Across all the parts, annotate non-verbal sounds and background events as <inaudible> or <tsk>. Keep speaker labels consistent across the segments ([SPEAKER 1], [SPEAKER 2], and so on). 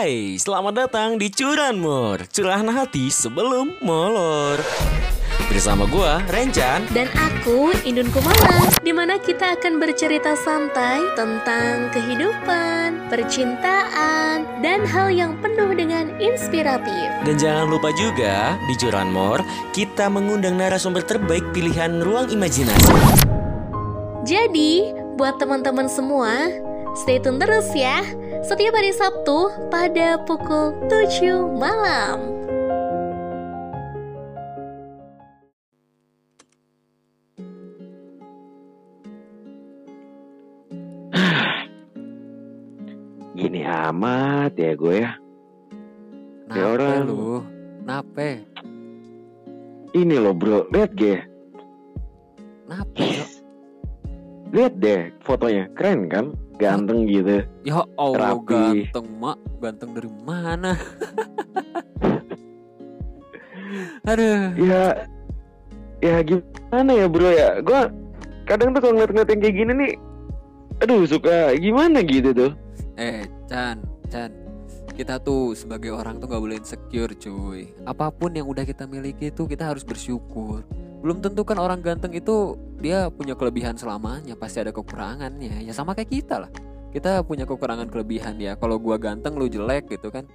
[SPEAKER 1] Hai, selamat datang di Curanmor Curahan hati sebelum molor. Bersama gua, Rencan
[SPEAKER 2] Dan aku, Indun Kumala Di mana kita akan bercerita santai tentang kehidupan, percintaan, dan hal yang penuh dengan inspiratif.
[SPEAKER 1] Dan jangan lupa juga, di Curanmor Kita mengundang narasumber terbaik pilihan ruang imajinasi.
[SPEAKER 2] Jadi, buat teman-teman semua, stay tune terus ya setiap hari Sabtu pada pukul 7 malam.
[SPEAKER 3] Gini amat ya gue ya.
[SPEAKER 4] Nape
[SPEAKER 3] orang.
[SPEAKER 4] lu? Nape?
[SPEAKER 3] Ini loh bro, lihat gue.
[SPEAKER 4] Nape?
[SPEAKER 3] Lihat deh fotonya, keren kan? Ganteng gitu.
[SPEAKER 4] Ya Allah
[SPEAKER 3] Rapi.
[SPEAKER 4] ganteng mak, ganteng dari mana? <laughs> Aduh,
[SPEAKER 3] Ya, ya gimana ya bro ya? Gue kadang tuh kalau ngeliat-ngeliat yang kayak gini nih, aduh suka gimana gitu tuh.
[SPEAKER 4] eh Chan, Chan, kita tuh sebagai orang tuh nggak boleh insecure cuy. Apa pun yang udah kita miliki itu kita harus bersyukur. Belum tentu kan orang ganteng itu dia punya kelebihan selamanya, pasti ada kekurangannya. Ya sama kayak kita lah. Kita punya kekurangan kelebihan ya. Kalau gua ganteng lu jelek gitu kan.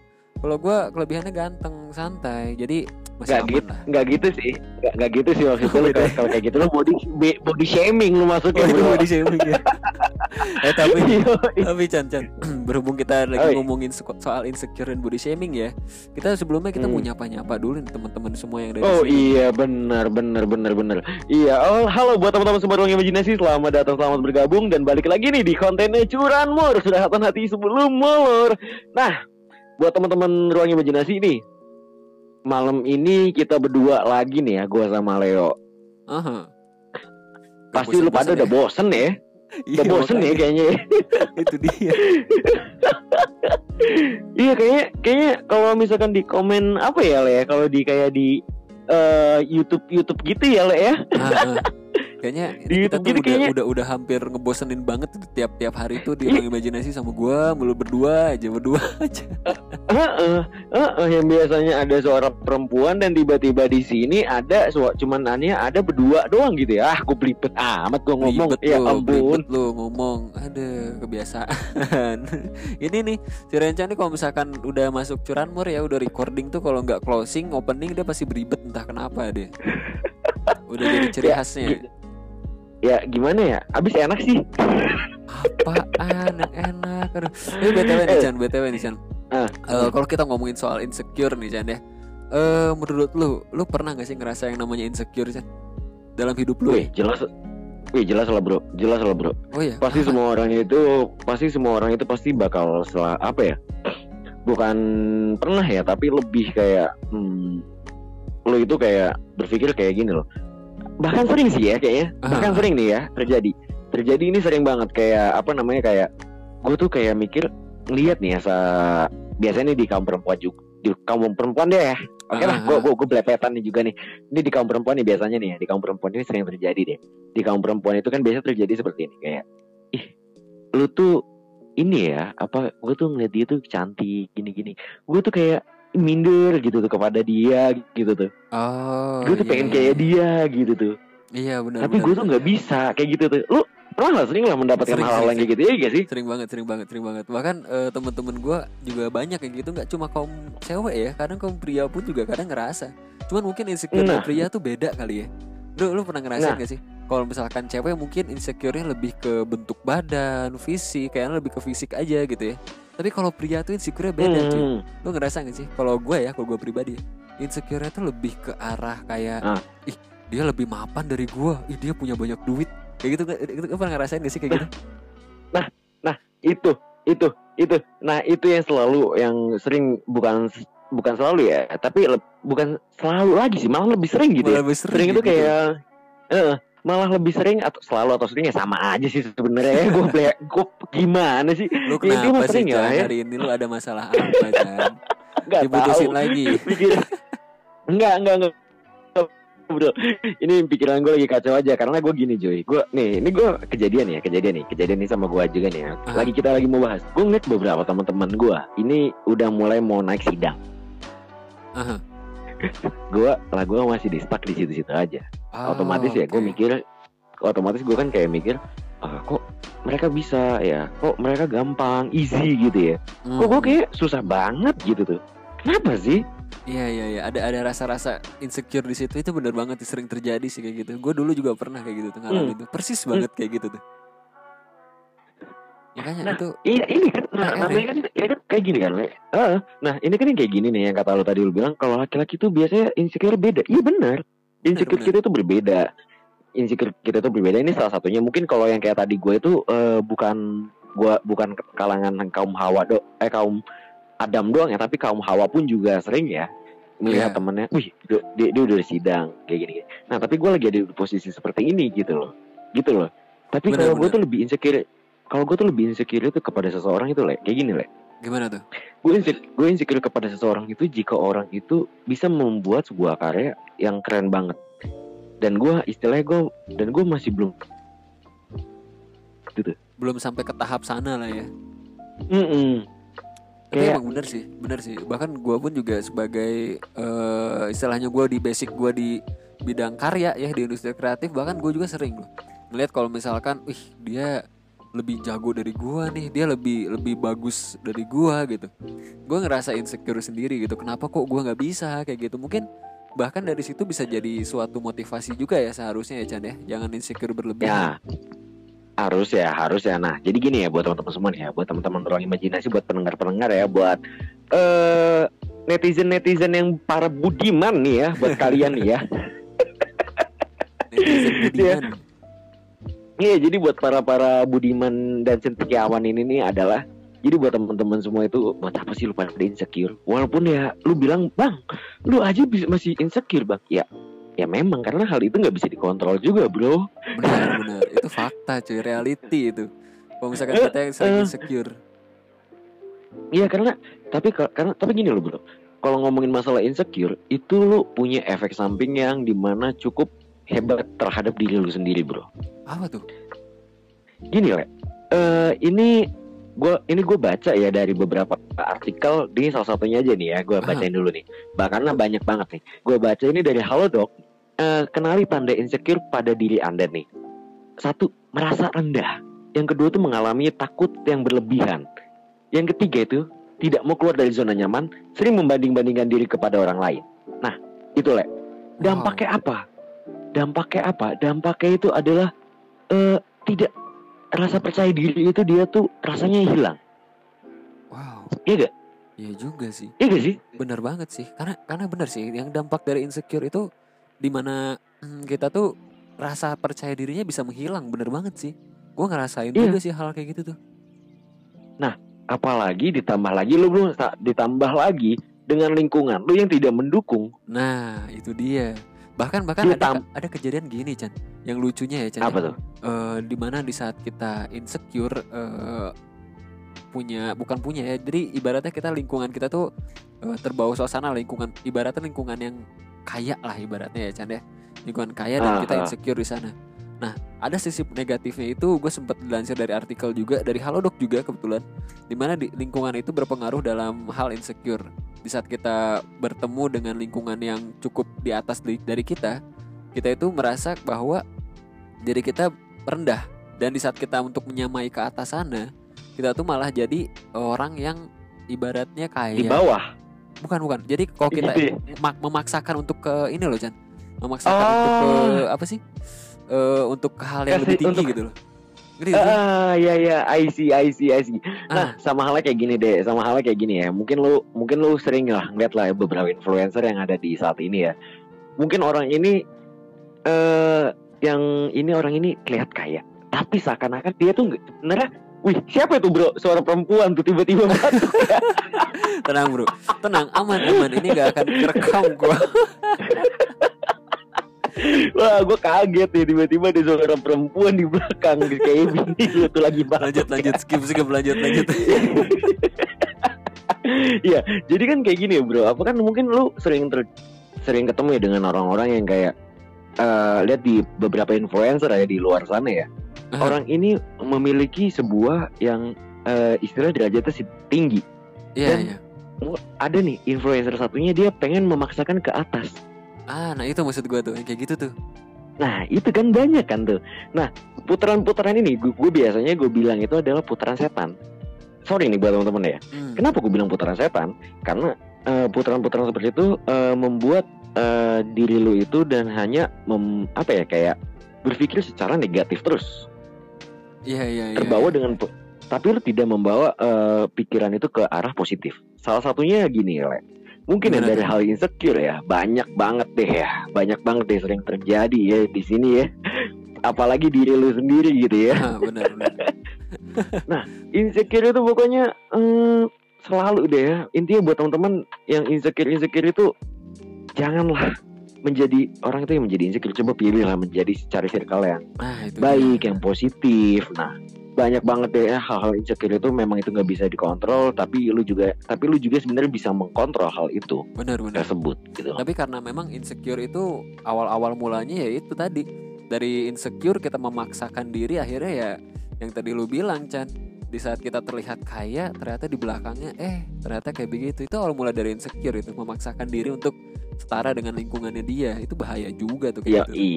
[SPEAKER 4] Kalau gua kelebihannya ganteng, santai. Jadi masih
[SPEAKER 3] Gak
[SPEAKER 4] aman
[SPEAKER 3] gitu,
[SPEAKER 4] lah.
[SPEAKER 3] nggak gitu sih, nggak nggak gitu sih maksud gue.
[SPEAKER 4] Beda.
[SPEAKER 3] Kalau kayak gitu lo body body shaming lu masuknya
[SPEAKER 4] Oh,
[SPEAKER 3] bro.
[SPEAKER 4] body shaming ya. <laughs> eh tapi tapi Chan Chan <clears throat> berhubung kita lagi
[SPEAKER 3] Oi.
[SPEAKER 4] ngomongin soal insecure dan body shaming ya kita sebelumnya kita mau
[SPEAKER 3] Hmm.
[SPEAKER 4] nyapa-nyapa dulu nih teman-teman semua yang ada di
[SPEAKER 3] Oh
[SPEAKER 4] sini.
[SPEAKER 3] iya benar benar benar benar. Iya, oh halo buat teman-teman semua ruang imajinasi, selamat datang selamat bergabung dan balik lagi nih di kontennya Curanmor sudah hatan hati sebelum molor. Nah, buat teman-teman ruang imajinasi nih, malam ini kita berdua lagi nih ya, gua sama Leo.
[SPEAKER 4] Aha.
[SPEAKER 3] Pasti lu pada
[SPEAKER 4] bosan-bosan
[SPEAKER 3] udah bosen ya, <laughs>
[SPEAKER 4] Iya,
[SPEAKER 3] udah bosen ya kayaknya. <laughs>
[SPEAKER 4] itu dia <laughs>
[SPEAKER 3] iya kayaknya kayaknya kalau misalkan di komen apa ya Le ya, kalau di kayak di eh, YouTube YouTube gitu ya Le ya.
[SPEAKER 4] Kayaknya
[SPEAKER 3] Di
[SPEAKER 4] kita
[SPEAKER 3] YouTube
[SPEAKER 4] tuh udah,
[SPEAKER 3] kayaknya-
[SPEAKER 4] udah udah hampir ngebosenin banget tuh tiap-tiap hari tuh di ruang imajinasi sama gua mulu berdua aja berdua <laughs> aja
[SPEAKER 3] Heeh, heeh, yang biasanya ada suara perempuan dan tiba-tiba di sini ada suara cuman aneh ada berdua doang gitu ya. Ah, gue belibet amat gue ngomong.
[SPEAKER 4] Ribet
[SPEAKER 3] ya
[SPEAKER 4] lu,
[SPEAKER 3] ampun.
[SPEAKER 4] lu ngomong. Ada kebiasaan. <laughs> Ini nih si Renca nih kalau misalkan udah masuk curanmor ya udah recording tuh kalau nggak closing opening dia pasti beribet entah kenapa deh. <laughs> Udah jadi ciri
[SPEAKER 3] Ya,
[SPEAKER 4] khasnya.
[SPEAKER 3] Ya gimana ya? Abis enak sih.
[SPEAKER 4] Apaan yang enak? Aduh. Ini BTW nih Chan, BTW nih Chan.
[SPEAKER 3] Ah.
[SPEAKER 4] Eh, kalau kita ngomongin soal insecure nih Chan ya. Eh menurut lu, lu pernah gak sih ngerasa yang namanya insecure Chan? Dalam hidup lu?
[SPEAKER 3] Wih jelas. Wih jelas lah bro, jelas lah bro.
[SPEAKER 4] Oh iya.
[SPEAKER 3] Pasti
[SPEAKER 4] Apa? <laughs>
[SPEAKER 3] semua orang itu, pasti semua orang itu pasti bakal setelah apa ya? Bukan pernah ya, tapi lebih kayak hmm, lo itu kayak berpikir kayak gini loh. Bahkan sering sih ya kayaknya. Bahkan
[SPEAKER 4] Ah.
[SPEAKER 3] sering nih ya terjadi. Terjadi ini sering banget kayak apa namanya kayak gue tuh kayak mikir ngeliat nih ya sa biasanya nih di kaum perempuan juga di kaum perempuan deh ya. Oke lah,
[SPEAKER 4] Ah,
[SPEAKER 3] gue gue gue belepetan nih juga nih. Ini di kaum perempuan nih biasanya nih ya, di kaum perempuan ini sering terjadi deh. Di kaum perempuan itu kan biasa terjadi seperti ini kayak ih lu tuh ini ya apa gue tuh ngeliat dia tuh cantik gini-gini. Gue tuh kayak minder gitu tuh kepada dia gitu tuh.
[SPEAKER 4] Oh.
[SPEAKER 3] gue tuh
[SPEAKER 4] iya,
[SPEAKER 3] pengen
[SPEAKER 4] iya.
[SPEAKER 3] kayak dia gitu tuh.
[SPEAKER 4] Iya benar.
[SPEAKER 3] Tapi gue tuh nggak bisa kayak gitu tuh. Lu pernah nggak sering lah mendapatkan
[SPEAKER 4] Sering,
[SPEAKER 3] hal-hal yang kayak gitu ya gak sih?
[SPEAKER 4] sering banget sering banget sering banget bahkan eh, temen-temen gue juga banyak yang gitu nggak cuma kaum cewek ya kadang kaum pria pun juga kadang ngerasa cuman mungkin insecure
[SPEAKER 3] Nah.
[SPEAKER 4] pria tuh beda kali ya lu lu pernah ngerasain
[SPEAKER 3] Nah.
[SPEAKER 4] gak sih kalau misalkan cewek mungkin insecure-nya lebih ke bentuk badan fisik kayaknya lebih ke fisik aja gitu ya tapi kalau pria tuh insecure beda cuy
[SPEAKER 3] Hmm.
[SPEAKER 4] lu ngerasa gak sih kalau gue ya kalau gue pribadi insecure-nya tuh lebih ke arah kayak
[SPEAKER 3] Ah.
[SPEAKER 4] ih dia lebih mapan dari gue ih dia punya banyak duit kayak gitu nggak- itu pernah ngerasain gak sih kayak gitu
[SPEAKER 3] Itu, itu, itu. Nah itu yang selalu yang sering bukan bukan selalu ya, tapi le- bukan selalu lagi sih, malah lebih sering gitu. ya.
[SPEAKER 4] Lebih
[SPEAKER 3] Sering itu
[SPEAKER 4] gitu.
[SPEAKER 3] kayak eh malah lebih sering atau selalu atau sering ya sama aja sih sebenarnya ya. Gue gue gimana sih?
[SPEAKER 4] Lu
[SPEAKER 3] Ya,
[SPEAKER 4] kenapa sih
[SPEAKER 3] sering ya, ya.
[SPEAKER 4] hari ini lu ada masalah apa Chan? <laughs>
[SPEAKER 3] Gak
[SPEAKER 4] Diputusin
[SPEAKER 3] tahu.
[SPEAKER 4] lagi. <laughs>
[SPEAKER 3] Enggak, enggak, enggak. bro ini pikiran gue lagi kacau aja karena gue gini Joy gue nih ini gue kejadian ya kejadian nih kejadian nih sama gue juga nih ya.
[SPEAKER 4] Ah.
[SPEAKER 3] lagi kita lagi mau bahas gue ngeliat beberapa teman-teman gue ini udah mulai mau naik sidang
[SPEAKER 4] Aha. <laughs>
[SPEAKER 3] gue lah gue masih di stuck di situ-situ aja
[SPEAKER 4] Ah,
[SPEAKER 3] otomatis ya gue mikir otomatis gue kan kayak mikir ah, kok mereka bisa ya? Kok mereka gampang easy gitu ya?
[SPEAKER 4] Hmm.
[SPEAKER 3] kok gue kayak susah banget gitu tuh. Kenapa sih?
[SPEAKER 4] Iya iya iya. Ada ada rasa-rasa insecure di situ. Itu benar banget sering terjadi sih kayak gitu. Gue dulu juga pernah kayak gitu tuh ngalamin itu. Persis banget kayak gitu tuh. Makanya
[SPEAKER 3] Nah,
[SPEAKER 4] itu
[SPEAKER 3] Iya ini kan nah,
[SPEAKER 4] PR
[SPEAKER 3] namanya kan ini kan kayak gini kan. Ah, nah ini kan yang kayak gini nih yang kata lo tadi lu bilang kalau laki-laki tuh biasanya insecure beda. Iya benar insecure kita tuh berbeda. Insecure kita tuh berbeda. Ini salah satunya. Mungkin kalau yang kayak tadi gue itu eh, bukan gua bukan kalangan kaum hawa do eh kaum Adam doang ya tapi kaum hawa pun juga sering ya melihat
[SPEAKER 4] Iya.
[SPEAKER 3] temennya wih dia, dia, dia udah sidang kayak gini, nah tapi gue lagi ada di posisi seperti ini gitu loh. Gitu loh. Tapi kalau gue tuh lebih insecure kalau gue tuh lebih insecure itu kepada seseorang itu le. Kayak gini le
[SPEAKER 4] gimana tuh?
[SPEAKER 3] gue insecure, gue insecure kepada seseorang itu jika orang itu bisa membuat sebuah karya yang keren banget dan gue istilahnya gue dan gue masih belum gitu
[SPEAKER 4] Belum sampai ke tahap sana lah ya.
[SPEAKER 3] Mm-mm.
[SPEAKER 4] Tapi
[SPEAKER 3] Kayak-
[SPEAKER 4] emang bener sih, bener sih. Bahkan gue pun juga sebagai eh, istilahnya gue di basic gue di bidang karya ya di industri kreatif. Bahkan gue juga sering loh ngeliat kalau misalkan, wih dia lebih jago dari gua nih, dia lebih lebih bagus dari gua gitu. Gue ngerasa insecure sendiri gitu. Kenapa kok gua nggak bisa kayak gitu? Mungkin bahkan dari situ bisa jadi suatu motivasi juga ya seharusnya ya Chan ya. Jangan insecure berlebihan.
[SPEAKER 3] ya harus ya harus ya nah jadi gini ya buat teman-teman semua nih ya buat teman-teman ruang imajinasi buat pendengar-pendengar ya buat eh netizen netizen yang para budiman nih ya buat kalian nih ya <laughs>
[SPEAKER 4] Netizen budiman. <laughs>
[SPEAKER 3] Iya, jadi buat para para budiman dan cendekiawan ini nih adalah jadi buat teman-teman semua itu buat apa sih lu pada insecure? Walaupun ya lu bilang bang, lu aja bisa masih insecure bang. Ya, ya memang karena hal itu nggak bisa dikontrol juga bro.
[SPEAKER 4] Benar benar itu fakta cuy reality itu. Kalau misalkan kita yang sering
[SPEAKER 3] Eh, eh.
[SPEAKER 4] insecure,
[SPEAKER 3] Iya karena tapi ka- karena tapi gini loh bro. Kalau ngomongin masalah insecure itu lu punya efek samping yang di mana cukup hebat terhadap diri lu sendiri bro.
[SPEAKER 4] apa tuh?
[SPEAKER 3] Gini le, eh ini gua ini gue baca ya dari beberapa artikel di salah satunya aja nih ya gue bacain dulu nih. Bahkan banyak banget nih. Gue baca ini dari Halodoc. Eh, kenali tanda insecure pada diri anda nih. Satu merasa rendah. Yang kedua tuh mengalami takut yang berlebihan. Yang ketiga itu tidak mau keluar dari zona nyaman, sering membanding-bandingkan diri kepada orang lain. Nah itu le. Dampaknya apa? Dampaknya apa? Dampaknya itu adalah eh tidak rasa percaya diri itu dia tuh rasanya hilang.
[SPEAKER 4] Wow,
[SPEAKER 3] Iya gak?
[SPEAKER 4] iya juga sih.
[SPEAKER 3] Iya gak sih?
[SPEAKER 4] Bener banget sih. Karena karena bener sih. Yang dampak dari insecure itu di mana hmm, kita tuh rasa percaya dirinya bisa menghilang. Bener banget sih. Gue ngerasain
[SPEAKER 3] Iya.
[SPEAKER 4] juga sih hal kayak gitu tuh.
[SPEAKER 3] Apalagi ditambah lagi lu belum ditambah lagi dengan lingkungan lu yang tidak mendukung.
[SPEAKER 4] Nah itu dia. Bahkan bahkan ada ada kejadian gini Chan. Yang lucunya ya Chan. ya.
[SPEAKER 3] Apa tuh?
[SPEAKER 4] eh di mana di saat kita insecure eh, punya bukan punya ya jadi ibaratnya kita lingkungan kita tuh eh, terbawa suasana lingkungan ibaratnya lingkungan yang kaya lah ibaratnya ya Chan ya lingkungan kaya dan
[SPEAKER 3] Ah,
[SPEAKER 4] kita
[SPEAKER 3] ah.
[SPEAKER 4] insecure di sana nah ada sisi negatifnya itu gue sempat dilansir dari artikel juga dari Halodoc juga kebetulan di mana di lingkungan itu berpengaruh dalam hal insecure di saat kita bertemu dengan lingkungan yang cukup di atas dari dari kita kita itu merasa bahwa diri kita rendah. Dan di saat kita untuk menyamai ke atas sana kita tuh malah jadi orang yang ibaratnya kayak
[SPEAKER 3] Di bawah.
[SPEAKER 4] bukan bukan. Jadi kalau kita
[SPEAKER 3] Gitu
[SPEAKER 4] memak- memaksakan untuk ke ini loh Chan. Memaksakan untuk ke
[SPEAKER 3] Oh.
[SPEAKER 4] apa sih? Eh, untuk ke hal yang
[SPEAKER 3] Kasih-
[SPEAKER 4] lebih tinggi
[SPEAKER 3] untuk-
[SPEAKER 4] gitu loh Sih?
[SPEAKER 3] Ah, ya ya, I see, I see, I see.
[SPEAKER 4] Ah.
[SPEAKER 3] Nah, sama halnya kayak gini deh, sama halnya kayak gini ya. Mungkin lu mungkin lu sering lah ngeliat lah ya beberapa influencer yang ada di saat ini ya. Mungkin orang ini eh yang ini orang ini kelihatan kaya, tapi seakan-akan dia tuh sebenarnya Wih, siapa itu bro? Suara perempuan tuh tiba-tiba <laughs> batuk.
[SPEAKER 4] tenang bro tenang aman aman ini gak akan kerekam gua <laughs>
[SPEAKER 3] Wah, gue kaget nih tiba-tiba ada suara perempuan di belakang kayak bini lu tuh lagi batuk.
[SPEAKER 4] lanjut lanjut skip skip lanjut lanjut <laughs>
[SPEAKER 3] Iya, jadi kan kayak gini ya bro. Apa kan mungkin lu sering ter- sering ketemu ya dengan orang-orang yang kayak eh, lihat di beberapa influencer ya di luar sana ya
[SPEAKER 4] Ah.
[SPEAKER 3] orang ini memiliki sebuah yang eh, istilah derajatnya sih tinggi
[SPEAKER 4] Iya
[SPEAKER 3] Dan-
[SPEAKER 4] iya.
[SPEAKER 3] ada nih influencer satunya dia pengen memaksakan ke atas
[SPEAKER 4] Ah, nah itu maksud gua tuh, kayak gitu tuh.
[SPEAKER 3] Nah itu kan banyak kan tuh Nah putaran-putaran ini gue, biasanya gue bilang itu adalah putaran setan Sorry nih buat teman-teman ya
[SPEAKER 4] Hmm.
[SPEAKER 3] Kenapa gue bilang putaran setan? Karena eh, putaran-putaran seperti itu eh, membuat eh, diri lu itu dan hanya mem, apa ya kayak berpikir secara negatif terus
[SPEAKER 4] Iya iya iya.
[SPEAKER 3] terbawa dengan po- tapi lu tidak membawa eh, pikiran itu ke arah positif. Salah satunya gini, Le. Mungkin ya dari hal insecure ya, banyak banget deh ya, banyak banget deh sering terjadi ya di sini ya. <laughs> Apalagi diri lu sendiri gitu ya.
[SPEAKER 4] Ah, benar benar. <laughs>
[SPEAKER 3] Insecure itu pokoknya eh, selalu deh ya. Intinya buat teman-teman yang insecure insecure itu janganlah menjadi orang itu yang menjadi insecure coba pilihlah menjadi cari circle yang
[SPEAKER 4] Nah, itu.
[SPEAKER 3] baik
[SPEAKER 4] dia.
[SPEAKER 3] yang positif nah banyak banget deh ya hal-hal insecure itu memang itu nggak bisa dikontrol tapi lu juga tapi lu juga sebenarnya bisa mengkontrol hal itu
[SPEAKER 4] Benar benar.
[SPEAKER 3] tersebut gitu.
[SPEAKER 4] Tapi karena memang insecure itu awal-awal mulanya ya itu tadi dari insecure kita memaksakan diri akhirnya ya yang tadi lu bilang Chan di saat kita terlihat kaya ternyata di belakangnya eh ternyata kayak begitu itu awal mula dari insecure itu memaksakan diri untuk setara dengan lingkungannya dia itu bahaya juga tuh kayak gitu.
[SPEAKER 3] i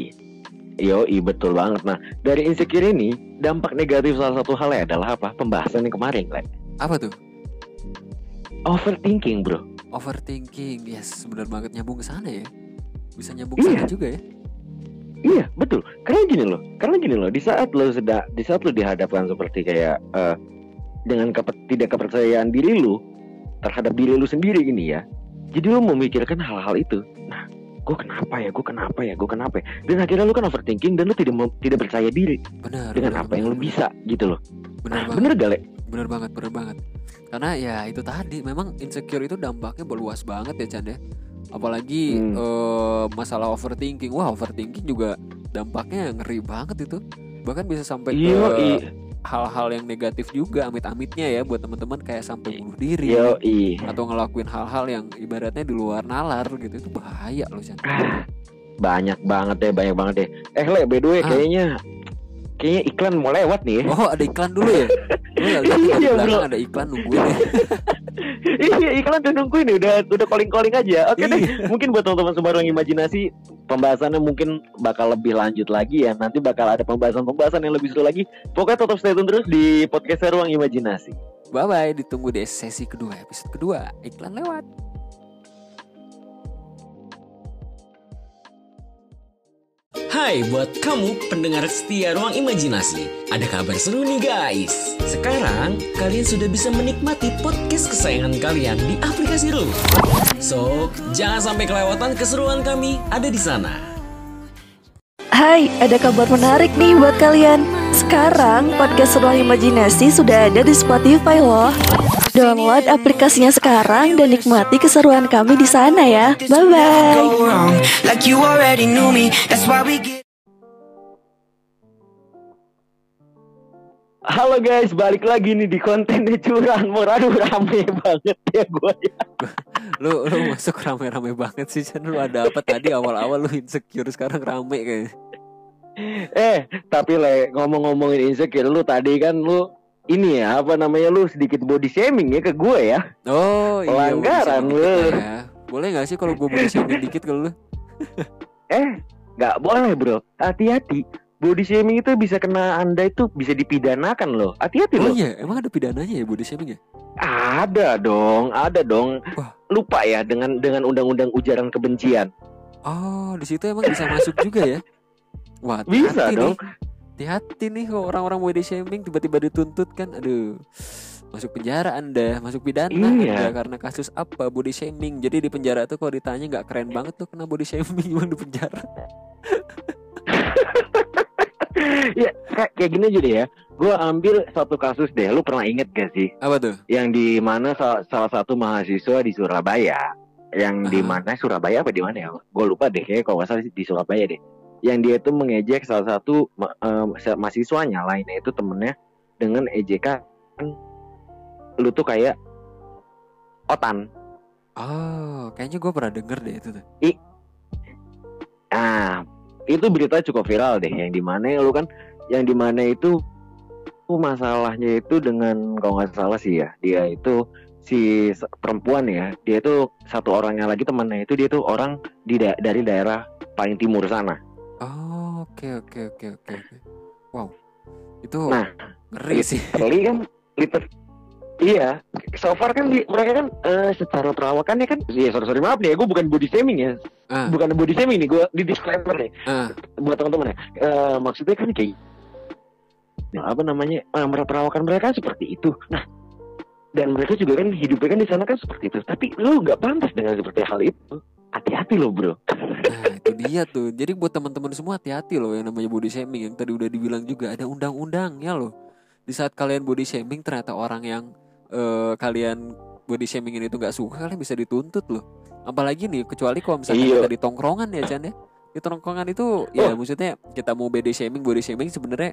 [SPEAKER 3] Yo i betul banget nah dari insecure ini dampak negatif salah satu halnya adalah apa pembahasan yang kemarin Le.
[SPEAKER 4] Apa tuh?
[SPEAKER 3] overthinking bro
[SPEAKER 4] Overthinking. Yes, benar banget nyambung ke sana ya. Bisa nyambung
[SPEAKER 3] Iya.
[SPEAKER 4] sana juga ya.
[SPEAKER 3] Iya betul karena gini loh karena gini loh di saat lo sedang di saat lo dihadapkan seperti kayak eh, dengan kepe- tidak kepercayaan diri lu terhadap diri lu sendiri gini ya jadi lo memikirkan hal-hal itu nah gue kenapa ya gue kenapa ya gue kenapa ya? dan akhirnya lu kan overthinking dan lu tidak tidak percaya diri
[SPEAKER 4] Benar.
[SPEAKER 3] dengan
[SPEAKER 4] benar,
[SPEAKER 3] apa yang
[SPEAKER 4] benar,
[SPEAKER 3] lu bisa gitu loh
[SPEAKER 4] Benar
[SPEAKER 3] nah,
[SPEAKER 4] banget.
[SPEAKER 3] bener gak Le?
[SPEAKER 4] Bener banget, bener banget. Karena ya itu tadi, memang insecure itu dampaknya berluas banget ya Chan ya. Apalagi
[SPEAKER 3] Hmm.
[SPEAKER 4] eh, masalah overthinking. Wah overthinking juga dampaknya ngeri banget itu. Bahkan bisa sampai ke
[SPEAKER 3] Yo i
[SPEAKER 4] hal-hal yang negatif juga amit-amitnya ya buat teman-teman kayak sampai bunuh diri
[SPEAKER 3] yo
[SPEAKER 4] atau ngelakuin hal-hal yang ibaratnya di luar nalar gitu itu bahaya loh Chan. <sighs>
[SPEAKER 3] Banyak banget deh banyak banget deh eh Le by the way
[SPEAKER 4] Ah.
[SPEAKER 3] kayaknya kayaknya iklan mau lewat nih ya
[SPEAKER 4] Oh ada iklan dulu ya? <laughs>
[SPEAKER 3] Iya,
[SPEAKER 4] belakang
[SPEAKER 3] bro.
[SPEAKER 4] ada iklan nungguin ya. <laughs>
[SPEAKER 3] Iya iklan udah nungguin nih udah udah calling calling aja. Oke deh
[SPEAKER 4] Iya.
[SPEAKER 3] mungkin buat teman-teman sembarang imajinasi pembahasannya mungkin bakal lebih lanjut lagi ya. Nanti bakal ada pembahasan-pembahasan yang lebih seru lagi. Pokoknya tetap stay tune terus di podcast Ruang Imajinasi.
[SPEAKER 4] Bye bye, ditunggu di sesi kedua episode kedua iklan lewat.
[SPEAKER 1] Hai buat kamu pendengar setia ruang imajinasi Ada kabar seru nih guys Sekarang kalian sudah bisa menikmati podcast kesayangan kalian di aplikasi Room So, jangan sampai kelewatan keseruan kami ada di sana
[SPEAKER 5] Hai, ada kabar menarik nih buat kalian. Sekarang podcast Ruang Imajinasi sudah ada di Spotify loh. Download aplikasinya sekarang dan nikmati keseruan kami di sana ya. Bye bye.
[SPEAKER 3] Halo guys, balik lagi nih di kontennya curan. Aduh rame banget ya gue. <laughs>
[SPEAKER 4] Lu lu masuk rame-rame banget sih Chan. Lu ada apa tadi awal-awal lu insecure sekarang rame kayaknya.
[SPEAKER 3] Eh, tapi le ngomong-ngomongin insecure lu tadi kan lu ini ya apa namanya lu sedikit body shaming ya ke gue ya.
[SPEAKER 4] Oh iya
[SPEAKER 3] Pelanggaran lu.
[SPEAKER 4] ya. Boleh gak sih kalau gue body shaming dikit ke lu? <laughs>
[SPEAKER 3] Eh, nggak boleh bro. Hati-hati. Body shaming itu bisa kena anda itu bisa dipidanakan loh. Hati-hati
[SPEAKER 4] Oh
[SPEAKER 3] loh.
[SPEAKER 4] iya emang ada pidananya ya body shaming ya?
[SPEAKER 3] Ada dong, ada dong.
[SPEAKER 4] Wah.
[SPEAKER 3] Lupa ya dengan dengan undang-undang ujaran kebencian.
[SPEAKER 4] Oh di situ emang bisa masuk juga ya? <laughs> Wah
[SPEAKER 3] Bisa dong.
[SPEAKER 4] nih. Hati-hati nih kok orang-orang body shaming tiba-tiba dituntut kan Aduh Masuk penjara anda Masuk pidana
[SPEAKER 3] Iya.
[SPEAKER 4] anda Karena kasus apa body shaming Jadi di penjara tuh kalau ditanya nggak keren banget tuh Kena body shaming <laughs> di penjara <laughs>
[SPEAKER 3] ya kayak, kayak gini aja deh ya. Gue ambil satu kasus deh. Lu pernah inget gak sih?
[SPEAKER 4] Apa tuh?
[SPEAKER 3] Yang di mana salah, salah satu mahasiswa di Surabaya. Yang di
[SPEAKER 4] Ah.
[SPEAKER 3] mana Surabaya apa di mana ya? Gue lupa deh. Kayaknya kalau nggak salah di Surabaya deh. Yang dia itu mengejek salah satu eh, mahasiswanya lainnya itu temennya dengan ejekan lu tuh kayak otan.
[SPEAKER 4] Oh kayaknya gue pernah denger deh itu tuh
[SPEAKER 3] Ah, itu berita cukup viral deh yang di mana lu kan yang di mana itu masalahnya itu dengan kalau nggak salah sih ya dia itu si perempuan ya dia itu satu orangnya lagi temannya itu dia tuh orang di da- dari daerah paling timur sana
[SPEAKER 4] Oh, oke oke oke oke oke. Wow. Itu
[SPEAKER 3] Nah,
[SPEAKER 4] ngeri sih.
[SPEAKER 3] literally kan liter iya so far kan di- mereka kan eh, secara perawakannya kan ya sorry sorry maaf nih ya gue bukan body shaming ya.
[SPEAKER 4] Ah,
[SPEAKER 3] bukan body shaming nih gue di disclaimer nih.
[SPEAKER 4] Ah,
[SPEAKER 3] buat teman-teman ya Eh, maksudnya kan kayak Nah, apa namanya mer- perawakan mereka kan seperti itu. Nah dan mereka juga kan hidupnya kan di sana kan seperti itu. Tapi lu nggak pantas dengan seperti hal itu hati-hati loh bro
[SPEAKER 4] nah itu dia tuh. Jadi buat teman-teman semua hati-hati loh yang namanya body shaming yang tadi udah dibilang juga ada undang-undangnya loh. Di saat kalian body shaming ternyata orang yang eh, kalian body shaming ini tuh nggak suka kalian bisa dituntut loh. Apalagi nih kecuali kalau misalnya
[SPEAKER 3] Iya.
[SPEAKER 4] kita di tongkrongan ya Chan ya. Di tongkrongan itu ya
[SPEAKER 3] Oh.
[SPEAKER 4] maksudnya kita mau body shaming body shaming sebenarnya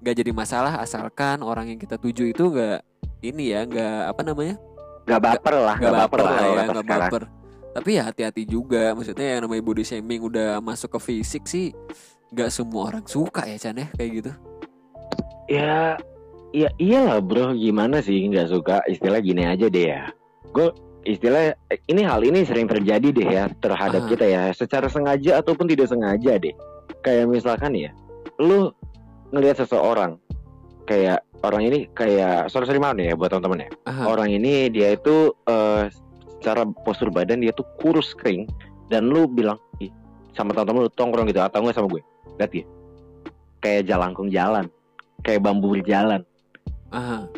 [SPEAKER 4] nggak jadi masalah asalkan orang yang kita tuju itu nggak ini ya nggak apa namanya
[SPEAKER 3] nggak baper lah
[SPEAKER 4] nggak baper lah ya
[SPEAKER 3] kata
[SPEAKER 4] nggak
[SPEAKER 3] sekarang.
[SPEAKER 4] baper tapi ya hati-hati juga maksudnya yang namanya body shaming udah masuk ke fisik sih nggak semua orang suka ya Chan ya kayak gitu.
[SPEAKER 3] Ya ya iyalah bro. Gimana sih nggak suka? Istilah gini aja deh ya. Gue istilah ini hal ini sering terjadi deh ya terhadap kita ya. Secara sengaja ataupun tidak sengaja deh. Kayak misalkan ya lu ngelihat seseorang kayak orang ini kayak sorry sorry maaf nih ya buat teman-teman ya.
[SPEAKER 4] Aha.
[SPEAKER 3] orang ini dia itu eh, secara postur badan dia tuh kurus kering dan lu bilang Ih, sama teman-teman lu tongkrong gitu atau enggak sama gue? Lihat ya. Kayak jalangkung jalan kayak bambu berjalan
[SPEAKER 4] Aha.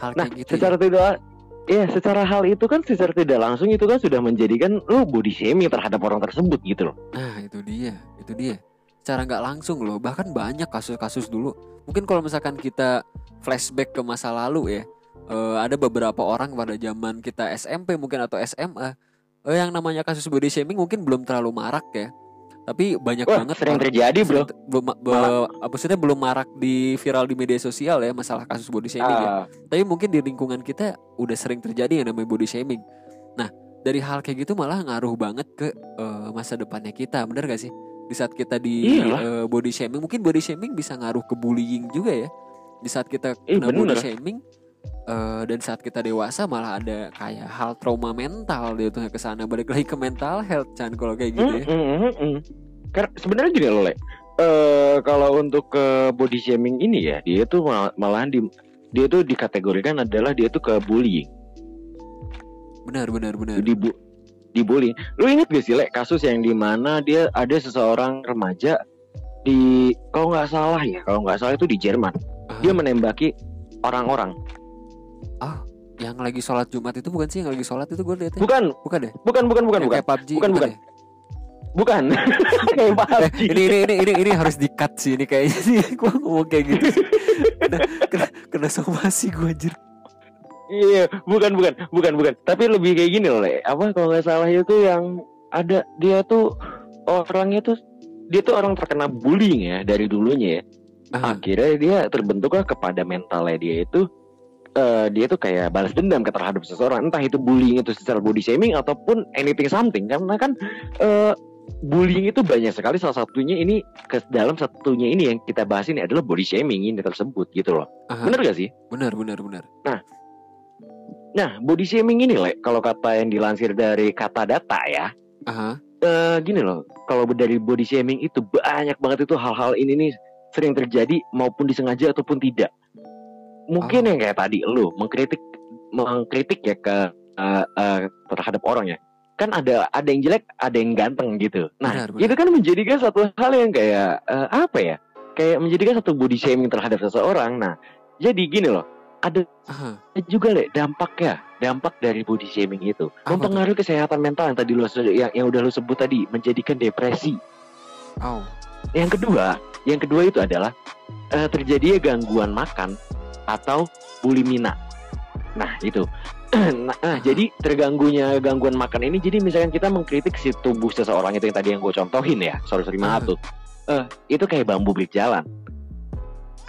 [SPEAKER 4] hal
[SPEAKER 3] nah
[SPEAKER 4] kayak gitu
[SPEAKER 3] secara tidak ya secara hal itu kan secara tidak langsung itu kan sudah menjadikan lu body shaming terhadap orang tersebut gitu loh.
[SPEAKER 4] Ya. nah itu dia itu dia. Secara nggak langsung loh bahkan banyak kasus-kasus dulu. Mungkin kalau misalkan kita flashback ke masa lalu ya eh, ada beberapa orang pada zaman kita SMP mungkin atau SMA eh, yang namanya kasus body shaming mungkin belum terlalu marak ya tapi banyak
[SPEAKER 3] wah
[SPEAKER 4] banget
[SPEAKER 3] sering terjadi bro
[SPEAKER 4] belum maksudnya belum marak di viral di media sosial ya masalah kasus body shaming ya.
[SPEAKER 3] Ah,
[SPEAKER 4] Tapi mungkin di lingkungan kita udah sering terjadi yang namanya body shaming. Nah, dari hal kayak gitu malah ngaruh banget ke eh, masa depannya kita, bener gak sih? Di saat kita di
[SPEAKER 3] Iyalah.
[SPEAKER 4] eh, body shaming, mungkin body shaming bisa ngaruh ke bullying juga ya. Di saat kita kena body
[SPEAKER 3] bener.
[SPEAKER 4] shaming eh, dan saat kita dewasa malah ada kayak hal trauma mental gitu ke sana. Balik lagi ke mental health Chan kalau kayak gitu ya.
[SPEAKER 3] Mm, mm, mm, mm. Karena sebenarnya gini loh, Le. Eh, kalau untuk ke body shaming ini ya, dia tuh mal- malahan di dia tuh dikategorikan adalah dia tuh ke bullying,
[SPEAKER 4] Benar benar benar.
[SPEAKER 3] di dibully. Lu inget gak sih, Le, kasus yang di mana dia ada seseorang remaja di kalau nggak salah ya, kalau nggak salah itu di Jerman,
[SPEAKER 4] Ah,
[SPEAKER 3] dia menembaki orang-orang.
[SPEAKER 4] Yang lagi sholat Jumat itu bukan sih yang lagi sholat itu gue lihat ya.
[SPEAKER 3] Bukan,
[SPEAKER 4] Bukan deh.
[SPEAKER 3] bukan, bukan, bukan,
[SPEAKER 4] Yang
[SPEAKER 3] bukan,
[SPEAKER 4] kayak PUBG
[SPEAKER 3] Bukan, bukan.
[SPEAKER 4] ya?
[SPEAKER 3] bukan. Kayak <laughs>
[SPEAKER 4] Eh,
[SPEAKER 3] PUBG.
[SPEAKER 4] ini, ini ini ini ini harus di cut sih ini kayaknya sih <laughs> gua ngomong kayak gitu. kena, kena, kena somasi gua anjir.
[SPEAKER 3] Iya, bukan bukan bukan bukan. Tapi lebih kayak gini loh, Le. Apa kalau nggak salah itu yang ada dia tuh orangnya tuh dia tuh orang terkena bullying ya dari dulunya ya.
[SPEAKER 4] Ah,
[SPEAKER 3] Akhirnya dia terbentuklah kepada mentalnya dia itu eh, dia tuh kayak balas dendam ke terhadap seseorang. Entah itu bullying itu secara body shaming ataupun anything something karena kan eh, bullying itu banyak sekali salah satunya ini ke dalam satunya ini yang kita bahas ini adalah body shaming ini tersebut gitu loh.
[SPEAKER 4] aha.
[SPEAKER 3] Bener gak sih?
[SPEAKER 4] benar benar benar.
[SPEAKER 3] Nah, body shaming ini, Le, kalau kata yang dilansir dari kata data ya,
[SPEAKER 4] Aha.
[SPEAKER 3] eh, gini loh, kalau dari body shaming itu banyak banget itu hal-hal ini nih sering terjadi maupun disengaja ataupun tidak. Mungkin
[SPEAKER 4] Oh.
[SPEAKER 3] yang kayak tadi lu mengkritik mengkritik ya ke eh, eh, terhadap orang ya. Kan ada ada yang jelek, ada yang ganteng gitu. Nah,
[SPEAKER 4] Benar, benar.
[SPEAKER 3] itu kan menjadikan satu hal yang kayak eh, apa ya? Kayak menjadikan satu body shaming terhadap seseorang. Nah, jadi gini loh, ada
[SPEAKER 4] Aha.
[SPEAKER 3] juga le dampaknya dampak dari body shaming itu
[SPEAKER 4] Apa
[SPEAKER 3] mempengaruhi kesehatan mental yang tadi lu yang, yang udah lu sebut tadi menjadikan depresi
[SPEAKER 4] Au.
[SPEAKER 3] yang kedua yang kedua itu adalah eh, terjadinya gangguan makan atau bulimina nah itu. <clears throat> Nah, nah, jadi terganggunya gangguan makan ini jadi misalkan kita mengkritik si tubuh seseorang itu yang tadi yang gue contohin ya sorry sorry maaf
[SPEAKER 4] Aha.
[SPEAKER 3] tuh. Eh, itu kayak bambu berjalan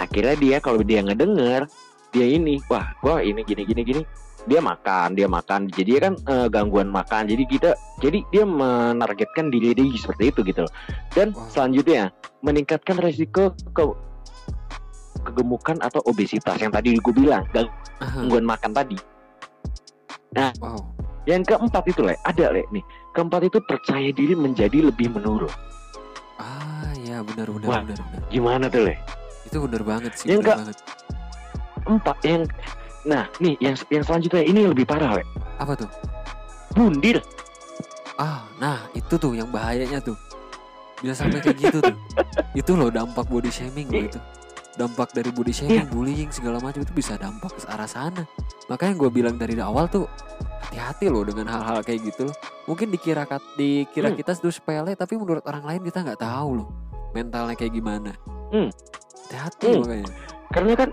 [SPEAKER 3] akhirnya dia kalau dia ngedenger dia ini wah gua ini gini gini gini. Dia makan dia makan. Jadi kan eh, gangguan makan. Jadi kita jadi dia menargetkan diri dia seperti itu gitu loh. Dan
[SPEAKER 4] Wow.
[SPEAKER 3] selanjutnya meningkatkan resiko ke kegemukan atau obesitas yang tadi gue bilang gangguan makan tadi
[SPEAKER 4] Wow.
[SPEAKER 3] yang keempat itu le ada le nih keempat itu percaya diri menjadi lebih menurun
[SPEAKER 4] Ah ya benar benar
[SPEAKER 3] Wah.
[SPEAKER 4] benar benar.
[SPEAKER 3] gimana tuh le
[SPEAKER 4] Itu benar banget sih.
[SPEAKER 3] Yang
[SPEAKER 4] benar
[SPEAKER 3] ke-
[SPEAKER 4] banget.
[SPEAKER 3] empat yang nah nih yang yang selanjutnya ini lebih parah le
[SPEAKER 4] Apa tuh?
[SPEAKER 3] bundir
[SPEAKER 4] Ah, nah itu tuh yang bahayanya tuh. Bisa sampai kayak gitu tuh. <laughs> Itu loh dampak body shaming loh itu. Dampak dari body shaming, bullying segala macam itu bisa dampak ke arah sana. Makanya gue bilang dari awal tuh hati-hati loh dengan hal-hal kayak gitu loh. Mungkin dikira dikira
[SPEAKER 3] Hmm.
[SPEAKER 4] kita sudah sepele tapi menurut orang lain kita nggak tahu loh mentalnya kayak gimana.
[SPEAKER 3] Hmm.
[SPEAKER 4] Hati-hati
[SPEAKER 3] Hmm.
[SPEAKER 4] makanya.
[SPEAKER 3] karena kan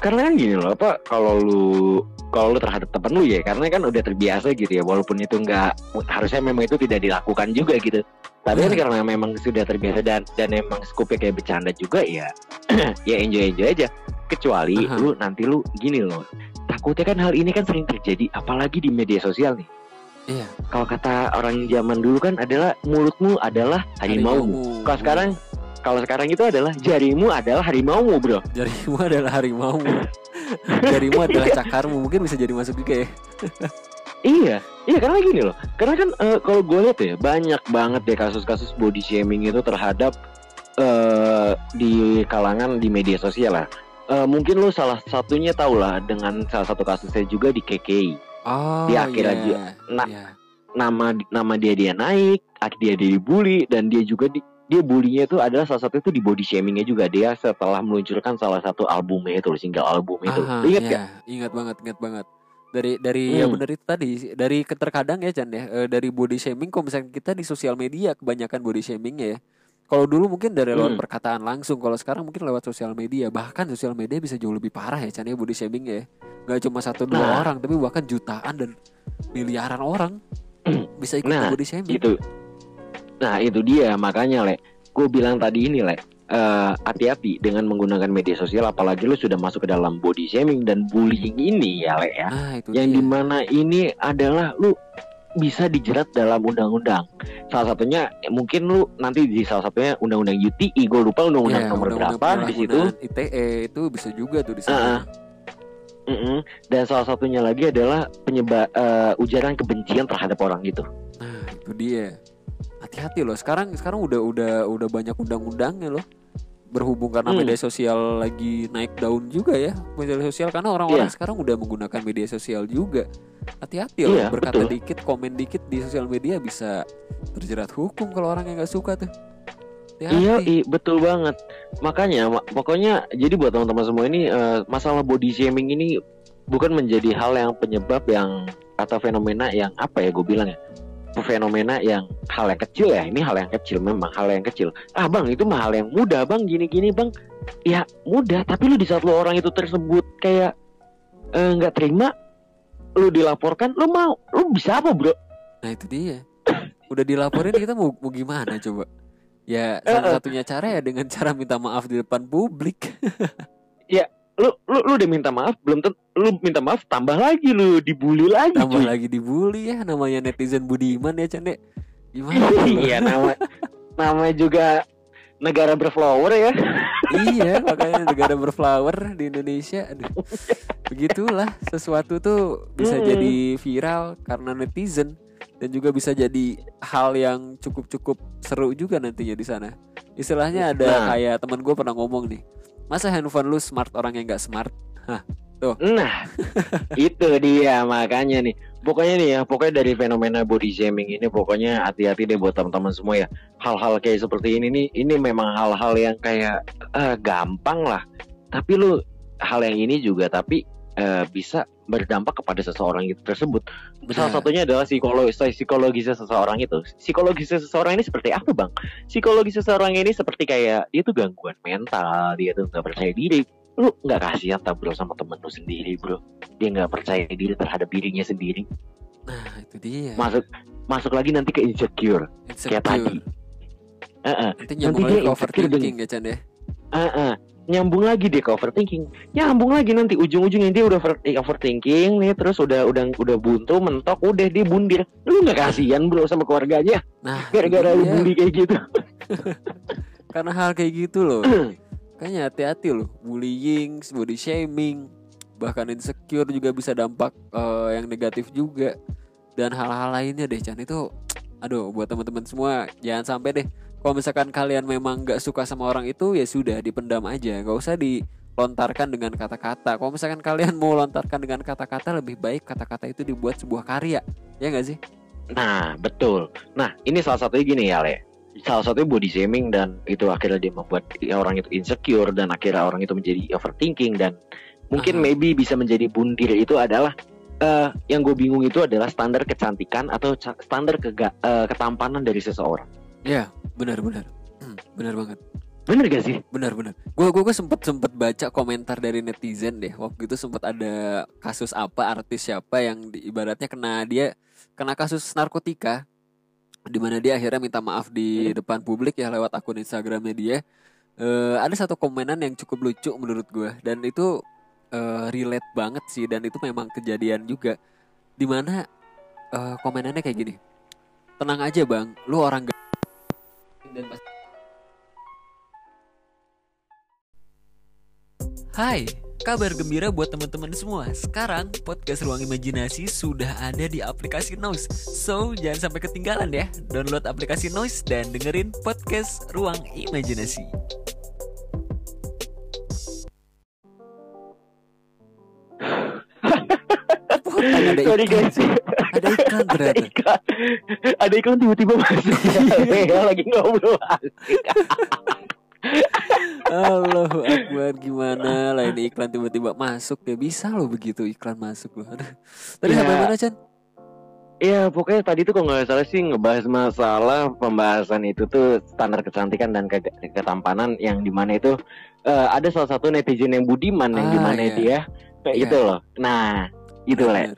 [SPEAKER 3] karena kan gini loh apa kalau lu kalau lu terhadap temen lu ya karena kan udah terbiasa gitu ya walaupun itu nggak harusnya memang itu tidak dilakukan juga gitu tapi kan
[SPEAKER 4] Hmm.
[SPEAKER 3] karena memang sudah terbiasa dan dan emang skupnya kayak bercanda juga ya <clears throat> ya enjoy enjoy aja kecuali
[SPEAKER 4] Aha.
[SPEAKER 3] lu nanti lu gini loh takutnya kan hal ini kan sering terjadi apalagi di media sosial nih
[SPEAKER 4] Iya.
[SPEAKER 3] kalau kata orang zaman dulu kan adalah mulutmu adalah Harimaumu. kalau sekarang kalau sekarang itu adalah jarimu adalah harimaumu bro
[SPEAKER 4] jarimu adalah harimau. jarimu adalah cakarmu. Mungkin bisa jadi masuk juga ya.
[SPEAKER 3] Iya, iya karena gini loh. Karena kan eh, kalau gue lihat ya banyak banget deh kasus-kasus body shaming itu terhadap eh di kalangan di media sosial lah. Eh, mungkin lo salah satunya tau lah dengan salah satu kasusnya juga di KKI.
[SPEAKER 4] Oh,
[SPEAKER 3] Di akhir
[SPEAKER 4] iya.
[SPEAKER 3] aja. Nah,
[SPEAKER 4] Iya.
[SPEAKER 3] Nama nama dia dia naik, ak- dia dia dibully dan dia juga di, dia bullynya itu adalah salah satu itu di body shamingnya juga dia setelah meluncurkan salah satu albumnya itu single album itu.
[SPEAKER 4] Aha,
[SPEAKER 3] Ingat
[SPEAKER 4] iya,
[SPEAKER 3] gak?
[SPEAKER 4] Ingat banget, ingat banget. Dari dari ya
[SPEAKER 3] Hmm.
[SPEAKER 4] benar itu tadi dari terkadang ya Chan ya eh, dari body shaming kalau misalnya kita di sosial media kebanyakan body shaming ya. Kalau dulu mungkin dari lewat
[SPEAKER 3] Hmm.
[SPEAKER 4] perkataan langsung, kalau sekarang mungkin lewat sosial media. Bahkan sosial media bisa jauh lebih parah ya Chan ya body shaming ya. Gak cuma satu dua
[SPEAKER 3] Nah.
[SPEAKER 4] orang tapi bahkan jutaan dan miliaran orang bisa ikut
[SPEAKER 3] Nah,
[SPEAKER 4] body shaming.
[SPEAKER 3] Gitu. Nah itu dia makanya le, gue bilang tadi ini le, eh, hati-hati dengan menggunakan media sosial apalagi lu sudah masuk ke dalam body shaming dan bullying ini ya le ya.
[SPEAKER 4] Nah, itu
[SPEAKER 3] Yang
[SPEAKER 4] dia.
[SPEAKER 3] di mana ini adalah lu bisa dijerat dalam undang-undang. Salah satunya eh, mungkin lu nanti di salah satunya undang-undang UTI, gue lupa undang-undang
[SPEAKER 4] Iya,
[SPEAKER 3] nomor
[SPEAKER 4] undang-undang
[SPEAKER 3] berapa di situ.
[SPEAKER 4] ITE itu bisa juga tuh di sana.
[SPEAKER 3] Ah, Mm-mm. Dan salah satunya lagi adalah penyebab ujaran kebencian terhadap orang gitu.
[SPEAKER 4] Nah, itu dia. Hati-hati loh. Sekarang sekarang udah udah udah banyak undang-undangnya loh. Berhubung karena
[SPEAKER 3] Hmm.
[SPEAKER 4] media sosial lagi naik daun juga ya. Media sosial karena orang-orang
[SPEAKER 3] Iya.
[SPEAKER 4] sekarang udah menggunakan media sosial juga. Hati-hati loh
[SPEAKER 3] Iya,
[SPEAKER 4] berkata
[SPEAKER 3] betul.
[SPEAKER 4] dikit, komen dikit di sosial media bisa terjerat hukum kalau orang yang nggak suka tuh. Hati-hati.
[SPEAKER 3] Iya, betul banget. Makanya, ma- pokoknya, jadi buat teman-teman semua ini eh, masalah body shaming ini bukan menjadi hal yang penyebab yang atau fenomena yang apa ya gue bilang ya, fenomena yang hal yang kecil ya. Ini hal yang kecil memang hal yang kecil. Ah bang, itu mah hal yang mudah bang, gini-gini bang. Ya mudah, tapi lu di saat lu orang itu tersebut kayak eh, nggak terima, lu dilaporkan, lu mau, lu bisa apa bro?
[SPEAKER 4] Nah, itu dia. Udah dilaporin kita mau, mau gimana coba? Ya,
[SPEAKER 3] Eh,
[SPEAKER 4] satu-satunya cara ya dengan cara minta maaf di depan publik. <laughs>
[SPEAKER 3] Lu, lu, lu udah minta maaf, belum lu minta maaf, tambah lagi lu dibully lagi.
[SPEAKER 4] tambah
[SPEAKER 3] cuy.
[SPEAKER 4] lagi dibully ya namanya netizen budiman ya Cande gimana <laughs> lu?
[SPEAKER 3] iya nama nama juga negara berflower ya
[SPEAKER 4] iya makanya negara berflower di Indonesia aduh begitulah sesuatu tuh bisa
[SPEAKER 3] Mm-mm.
[SPEAKER 4] jadi viral karena netizen dan juga bisa jadi hal yang cukup cukup seru juga nantinya di sana istilahnya ada
[SPEAKER 3] Nah.
[SPEAKER 4] kayak teman gue pernah ngomong nih masa handphone lu smart orang yang nggak smart?
[SPEAKER 3] Nah itu dia makanya nih. Pokoknya nih ya pokoknya dari fenomena body shaming ini pokoknya hati-hati deh buat teman-teman semua ya. Hal-hal kayak seperti ini nih ini memang hal-hal yang kayak eh, gampang lah. Tapi lu hal yang ini juga tapi eh, bisa berdampak kepada seseorang itu tersebut Salah satunya adalah psikologis psikologisnya seseorang itu. Psikologisnya seseorang ini seperti apa, Bang? Psikologis seseorang ini seperti kayak dia tuh gangguan mental, dia tuh nggak percaya diri. Lu nggak kasihan tak bro sama temen lu sendiri, bro? Dia nggak percaya diri terhadap dirinya sendiri.
[SPEAKER 4] nah itu dia
[SPEAKER 3] Masuk masuk lagi nanti ke insecure. kayak tadi.
[SPEAKER 4] insecure
[SPEAKER 3] Heeh.
[SPEAKER 4] nanti
[SPEAKER 3] Nanti dia insecure
[SPEAKER 4] overthinking ya Chan ya
[SPEAKER 3] Heeh. Nyambung lagi deh ke overthinking. Nyambung lagi nanti ujung-ujungnya dia udah over- eh, overthinking nih terus udah udah udah buntu mentok udah dia bundir. Lu nggak kasihan bro sama keluarganya?
[SPEAKER 4] Nah, <laughs>
[SPEAKER 3] gara-gara lu
[SPEAKER 4] iya.
[SPEAKER 3] bully kayak gitu. <laughs>
[SPEAKER 4] Karena hal kayak gitu loh. <clears throat> Kayaknya hati-hati loh, bullying, body shaming, bahkan insecure juga bisa dampak eh, yang negatif juga. Dan hal-hal lainnya deh Chan. Itu <tsk> aduh buat teman-teman semua jangan sampai deh kalau misalkan kalian memang nggak suka sama orang itu ya sudah dipendam aja nggak usah dilontarkan dengan kata-kata kalau misalkan kalian <laughs> mau lontarkan dengan kata-kata lebih baik kata-kata itu dibuat sebuah karya ya nggak sih
[SPEAKER 3] Nah, betul. Nah, ini salah satunya gini ya, Le. Salah satunya body shaming dan itu akhirnya dia membuat orang itu insecure dan akhirnya orang itu menjadi overthinking dan mungkin
[SPEAKER 4] Aha.
[SPEAKER 3] maybe bisa menjadi bundir itu adalah eh, yang gue bingung itu adalah standar kecantikan atau standar kega- eh, ketampanan dari seseorang.
[SPEAKER 4] Ya benar-benar Hmm, benar banget.
[SPEAKER 3] Bener gak sih?
[SPEAKER 4] benar-benar gue gue sempet sempet baca komentar dari netizen deh. Waktu itu sempet ada kasus apa artis siapa yang di- ibaratnya kena dia kena kasus narkotika. Di mana dia akhirnya minta maaf di depan publik ya lewat akun Instagramnya dia. Eh, ada satu komenan yang cukup lucu menurut gue dan itu eh, relate banget sih. Dan itu memang kejadian juga. Di mana eh, komenannya kayak gini. Tenang aja bang. Lu orang ga- dan pas Hai, kabar gembira buat teman-teman semua. Sekarang podcast Ruang Imajinasi sudah ada di aplikasi Noise. So, jangan sampai ketinggalan ya. Download aplikasi Noise dan dengerin podcast Ruang Imajinasi. <laughs>
[SPEAKER 3] Sorry guys.
[SPEAKER 4] Ada iklan
[SPEAKER 3] ada
[SPEAKER 4] ternyata.
[SPEAKER 3] iklan. Ada iklan tiba-tiba masuk. <laughs> Ya, <laughs> lagi ngobrol.
[SPEAKER 4] Allahu Akbar gimana lah ini iklan tiba-tiba masuk ya bisa loh begitu iklan masuk loh. Tadi
[SPEAKER 3] Ya.
[SPEAKER 4] sampai mana Chan?
[SPEAKER 3] Iya pokoknya tadi tuh kalau nggak salah sih ngebahas masalah pembahasan itu tuh standar kecantikan dan ke- ketampanan yang di mana itu eh, ada salah satu netizen yang budiman yang
[SPEAKER 4] Ah,
[SPEAKER 3] di mana
[SPEAKER 4] iya.
[SPEAKER 3] dia kayak
[SPEAKER 4] Iya.
[SPEAKER 3] gitu loh. Nah itu lah.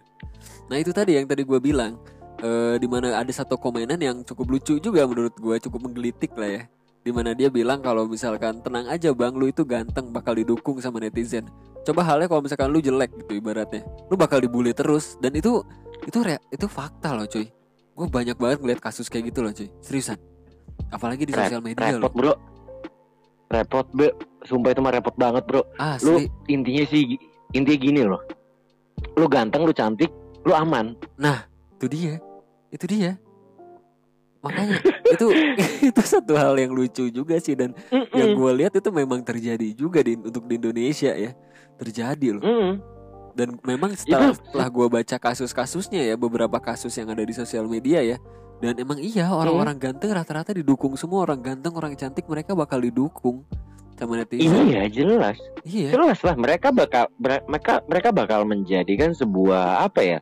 [SPEAKER 4] Nah itu tadi yang tadi gue bilang eh di mana ada satu komenan yang cukup lucu juga menurut gue cukup menggelitik lah ya. Di mana dia bilang kalau misalkan tenang aja bang lu itu ganteng bakal didukung sama netizen. Coba halnya kalau misalkan lu jelek gitu ibaratnya, lu bakal dibully terus dan itu itu rea- itu fakta loh cuy. Gue banyak banget ngeliat kasus kayak gitu loh cuy, seriusan. Apalagi di
[SPEAKER 3] Rep-
[SPEAKER 4] sosial media
[SPEAKER 3] repot
[SPEAKER 4] loh.
[SPEAKER 3] bro. Repot bro. Sumpah itu mah repot banget bro. Lu
[SPEAKER 4] Asli.
[SPEAKER 3] intinya sih intinya gini loh. Lu ganteng, lu cantik, lu aman.
[SPEAKER 4] itu dia. Itu dia. Makanya itu <laughs> itu satu hal yang lucu juga sih dan yang
[SPEAKER 3] Mm-mm.
[SPEAKER 4] gue lihat itu memang terjadi juga di untuk di Indonesia ya. Terjadi loh.
[SPEAKER 3] Mm-mm.
[SPEAKER 4] dan memang setelah
[SPEAKER 3] Itu-
[SPEAKER 4] setelah gue baca kasus-kasusnya ya beberapa kasus yang ada di sosial media ya dan emang iya orang-orang ganteng rata-rata didukung. Semua orang ganteng orang cantik mereka bakal didukung sama netizen
[SPEAKER 3] Iya jelas.
[SPEAKER 4] iya
[SPEAKER 3] jelas lah mereka bakal mereka mereka bakal menjadikan sebuah apa ya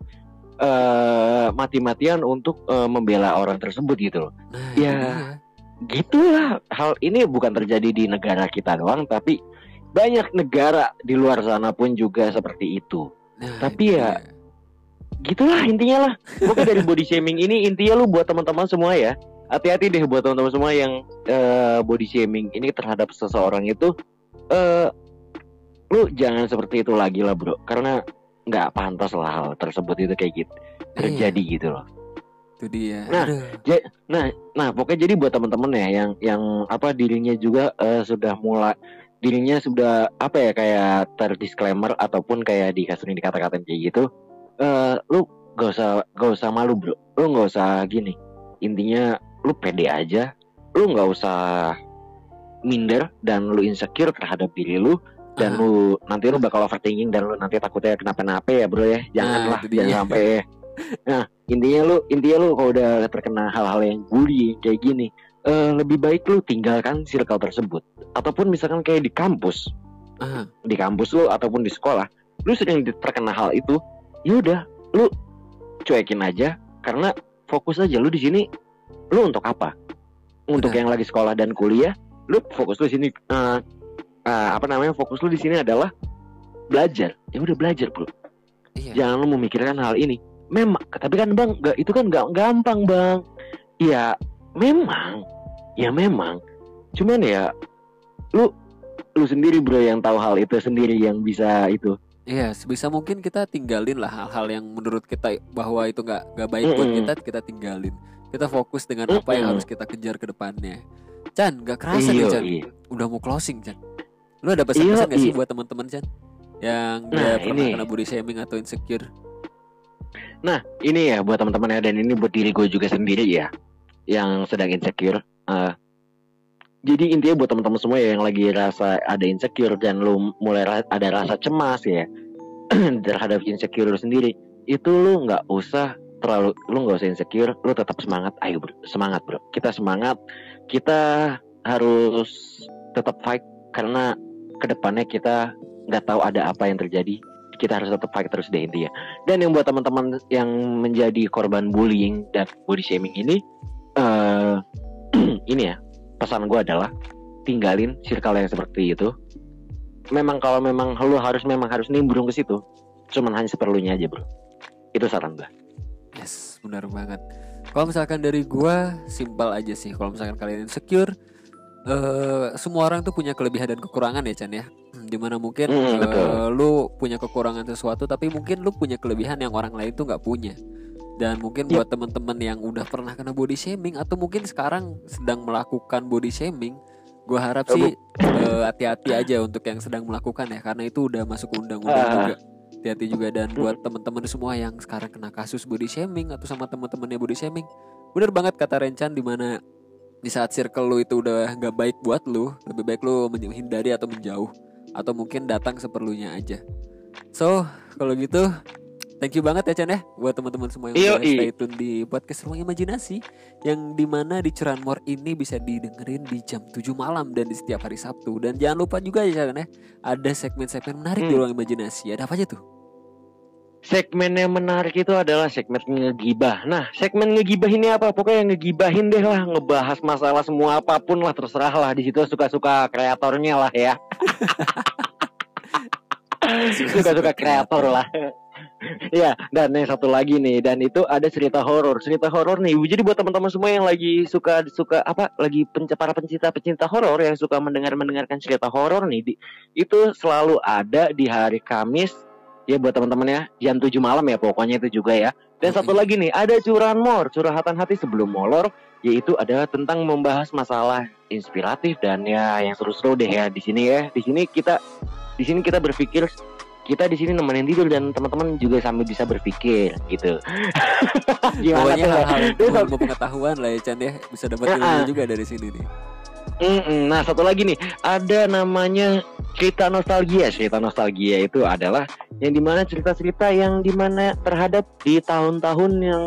[SPEAKER 3] eh mati-matian untuk eh, membela orang tersebut gitu loh
[SPEAKER 4] nah
[SPEAKER 3] Ya.
[SPEAKER 4] dia.
[SPEAKER 3] gitulah hal ini bukan terjadi di negara kita doang tapi banyak negara di luar sana pun juga seperti itu
[SPEAKER 4] Nah,
[SPEAKER 3] Tapi ya, gitulah intinya lah pokoknya dari body shaming ini intinya lu buat teman-teman semua ya hati-hati deh buat teman-teman semua yang eh, body shaming ini terhadap seseorang itu eh lu jangan seperti itu lagi lah bro. Karena nggak pantas lah hal tersebut itu kayak gitu terjadi gitu loh.
[SPEAKER 4] Itu dia.
[SPEAKER 3] Nah,
[SPEAKER 4] Aduh.
[SPEAKER 3] nah nah pokoknya jadi buat teman-teman ya yang yang apa dirinya juga eh, sudah mulai dirinya sudah apa ya kayak terdisclaimer ataupun kayak di kasus ini dikata-katain kayak gitu eh lu gak usah gak usah malu bro. Lu gak usah gini. Intinya lu pede aja lu nggak usah minder dan lu insecure terhadap diri lu dan
[SPEAKER 4] Ah.
[SPEAKER 3] lu nanti lu bakal overthinking dan lu nanti takutnya kenapa-napa ya bro ya janganlah
[SPEAKER 4] itu dia.
[SPEAKER 3] jangan sampai nah intinya lu intinya lu kalau udah terkena hal-hal yang bullying kayak gini eh, lebih baik lu tinggalkan circle tersebut ataupun misalkan kayak di kampus
[SPEAKER 4] Ah.
[SPEAKER 3] di kampus lu ataupun di sekolah lu sering terkena hal itu yaudah lu cuekin aja karena fokus aja lu di sini lu untuk apa? Untuk
[SPEAKER 4] Benar.
[SPEAKER 3] yang lagi sekolah dan kuliah lu fokus lu di sini. Eh, eh, apa namanya fokus lu di sini adalah belajar. Ya udah belajar bro.
[SPEAKER 4] Iya.
[SPEAKER 3] Jangan lu memikirkan hal ini. Memang tapi kan bang nggak itu kan nggak gampang bang. Ya memang. Ya memang. Cuman ya lu lu sendiri bro yang tahu hal itu sendiri yang bisa itu.
[SPEAKER 4] Iya, sebisa mungkin kita tinggalin lah hal-hal yang menurut kita bahwa itu nggak nggak baik buat
[SPEAKER 3] Mm-mm.
[SPEAKER 4] kita, kita tinggalin. Kita fokus dengan apa yang harus kita kejar ke depannya. Chan, nggak kerasa nih
[SPEAKER 3] Iya,
[SPEAKER 4] Chan,
[SPEAKER 3] iya.
[SPEAKER 4] udah mau closing Chan. Lu ada pesan-pesan
[SPEAKER 3] Iya,
[SPEAKER 4] nggak sih buat teman-teman Chan? Yang
[SPEAKER 3] Nah,
[SPEAKER 4] pernah
[SPEAKER 3] ini.
[SPEAKER 4] kena body shaming atau insecure?
[SPEAKER 3] Nah, ini ya buat teman-teman ya dan ini buat diri gue juga sendiri ya yang sedang insecure. Eh, jadi intinya buat teman-teman semua ya yang lagi rasa ada insecure dan lu mulai ra- ada rasa cemas ya <clears throat> terhadap insecure lu sendiri, itu lu nggak usah terlalu lu nggak usah insecure, lu tetap semangat. Ayo bro, semangat bro. Kita semangat. Kita harus tetap fight karena ke depannya kita nggak tahu ada apa yang terjadi. Kita harus tetap fight terus deh intinya. Dan yang buat teman-teman yang menjadi korban bullying dan body shaming ini, eh <clears throat> ini ya pesan gue adalah tinggalin circle yang seperti itu. Memang kalau memang lu harus memang harus nimbrung ke situ, cuman hanya seperlunya aja bro. Itu saran gue.
[SPEAKER 4] Yes, benar banget. Kalau misalkan dari gua simpel aja sih. Kalau misalkan kalian insecure, eh semua orang tuh punya kelebihan dan kekurangan ya Chan ya. Hmm, Di mana mungkin
[SPEAKER 3] Mm, betul.
[SPEAKER 4] lu punya kekurangan sesuatu, tapi mungkin lu punya kelebihan yang orang lain tuh nggak punya. Dan mungkin
[SPEAKER 3] Yep.
[SPEAKER 4] buat teman-teman yang udah pernah kena body shaming atau mungkin sekarang sedang melakukan body shaming, gua harap sih eh, hati-hati aja untuk yang sedang melakukan ya, karena itu udah masuk undang-undang
[SPEAKER 3] Ah.
[SPEAKER 4] juga hati-hati juga dan buat teman-teman semua yang sekarang kena kasus body shaming atau sama teman-temannya body shaming. Bener banget kata Rencan di mana di saat circle lu itu udah nggak baik buat lu lebih baik lu menghindari atau menjauh atau mungkin datang seperlunya aja. So kalau gitu thank you banget ya Chan ya buat teman-teman semua yang udah stay tune di podcast Ruang Imajinasi yang di mana di Curanmor ini bisa didengerin di jam 7 malam dan di setiap hari Sabtu dan jangan lupa juga ya Chan ya ada segmen-segmen menarik di
[SPEAKER 3] Hmm.
[SPEAKER 4] Ruang Imajinasi ada apa aja tuh
[SPEAKER 3] Segmen yang menarik itu adalah segmen ngegibah. Nah, segmen ngegibah ini apa? Pokoknya ngegibahin deh lah, ngebahas masalah semua apa pun lah, terserah lah. Di situ suka-suka kreatornya lah ya. <laughs> suka-suka kreator lah. <laughs> ya, dan yang satu lagi nih, dan itu ada cerita horor. Cerita horor nih. Jadi buat teman-teman semua yang lagi suka suka apa? Lagi penc- para pencinta-pencinta horor yang suka mendengar-mendengarkan cerita horor nih, di- itu selalu ada di hari Kamis ya buat teman-teman ya jam 7 malam ya pokoknya itu juga ya dan satu lagi nih ada curanmor curhatan hati sebelum molor yaitu adalah tentang membahas masalah inspiratif dan ya yang seru-seru deh ya di sini ya di sini kita di sini kita berpikir kita di sini nemenin tidur dan teman-teman juga sambil bisa berpikir gitu. <laughs> Gimana
[SPEAKER 4] Pokoknya
[SPEAKER 3] tuh?
[SPEAKER 4] hal-hal ilmu pengetahuan lah ya Chan ya. Bisa dapat ilmu
[SPEAKER 3] ah.
[SPEAKER 4] juga dari sini nih.
[SPEAKER 3] Mm-mm. Nah satu lagi nih. Ada namanya cerita nostalgia. Cerita nostalgia itu adalah yang di mana cerita-cerita yang di mana terhadap di tahun-tahun yang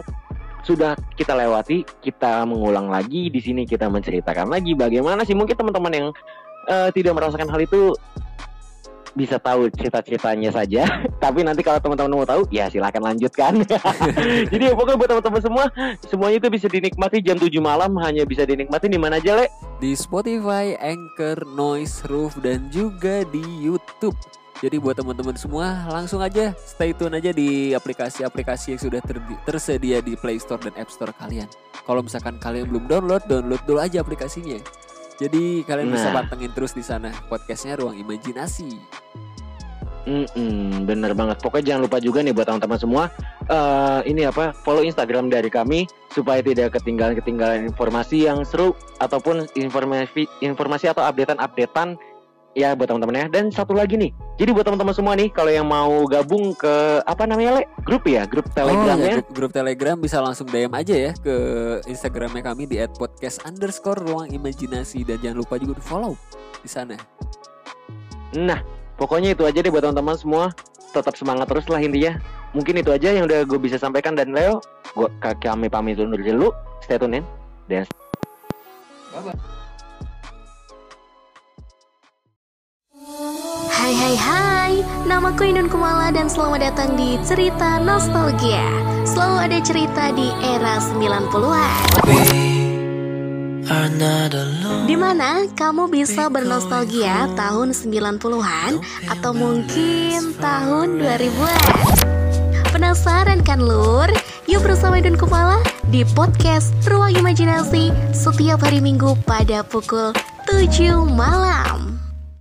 [SPEAKER 3] sudah kita lewati, kita mengulang lagi. Di sini kita menceritakan lagi bagaimana sih. Mungkin teman-teman yang eh, tidak merasakan hal itu bisa tahu cerita-ceritanya saja. <laughs> Tapi nanti kalau teman-teman mau tahu, ya silakan lanjutkan. <laughs> Jadi ya, pokoknya buat teman-teman semua, semuanya itu bisa dinikmati jam 7 malam, hanya bisa dinikmati di mana aja, Le?
[SPEAKER 4] Di Spotify, Anchor, Noise, Roof Dan juga di Youtube Jadi buat teman-teman semua langsung aja stay tune aja di aplikasi-aplikasi yang sudah terdi- tersedia di Play Store dan App Store kalian. Kalau misalkan kalian belum download, download dulu aja aplikasinya. Jadi kalian bisa
[SPEAKER 3] Nah.
[SPEAKER 4] pantengin terus di sana podcastnya Ruang Imajinasi.
[SPEAKER 3] Mm-mm, bener banget. Pokoknya jangan lupa juga nih buat teman-teman semua. eh ini apa? Follow Instagram dari kami supaya tidak ketinggalan ketinggalan informasi yang seru ataupun informasi informasi atau updatean-updatean ya buat teman-teman ya. Dan satu lagi nih. Jadi buat teman-teman semua nih kalau yang mau gabung ke apa namanya le? Grup ya, grup Telegram
[SPEAKER 4] oh, ya,
[SPEAKER 3] ya.
[SPEAKER 4] grup, grup Telegram bisa langsung DM aja ya ke Instagramnya kami di @podcast underscore ruang imajinasi dan jangan lupa juga di follow di sana.
[SPEAKER 3] Nah, pokoknya itu aja deh buat teman-teman semua. Tetap semangat terus lah intinya. Mungkin itu aja yang udah gue bisa sampaikan dan Leo, gua kami pamit undur dulu. Stay tune in. Dan
[SPEAKER 2] Hai hai hai, namaku Inun Kumala dan selamat datang di Cerita Nostalgia Selalu ada cerita di era 90-an
[SPEAKER 6] We are not alone.
[SPEAKER 2] Di mana kamu bisa bernostalgia tahun 90-an atau mungkin tahun 2000-an Penasaran kan lur? Yuk bersama Inun Kumala di podcast Ruang Imajinasi setiap hari Minggu pada pukul 7 malam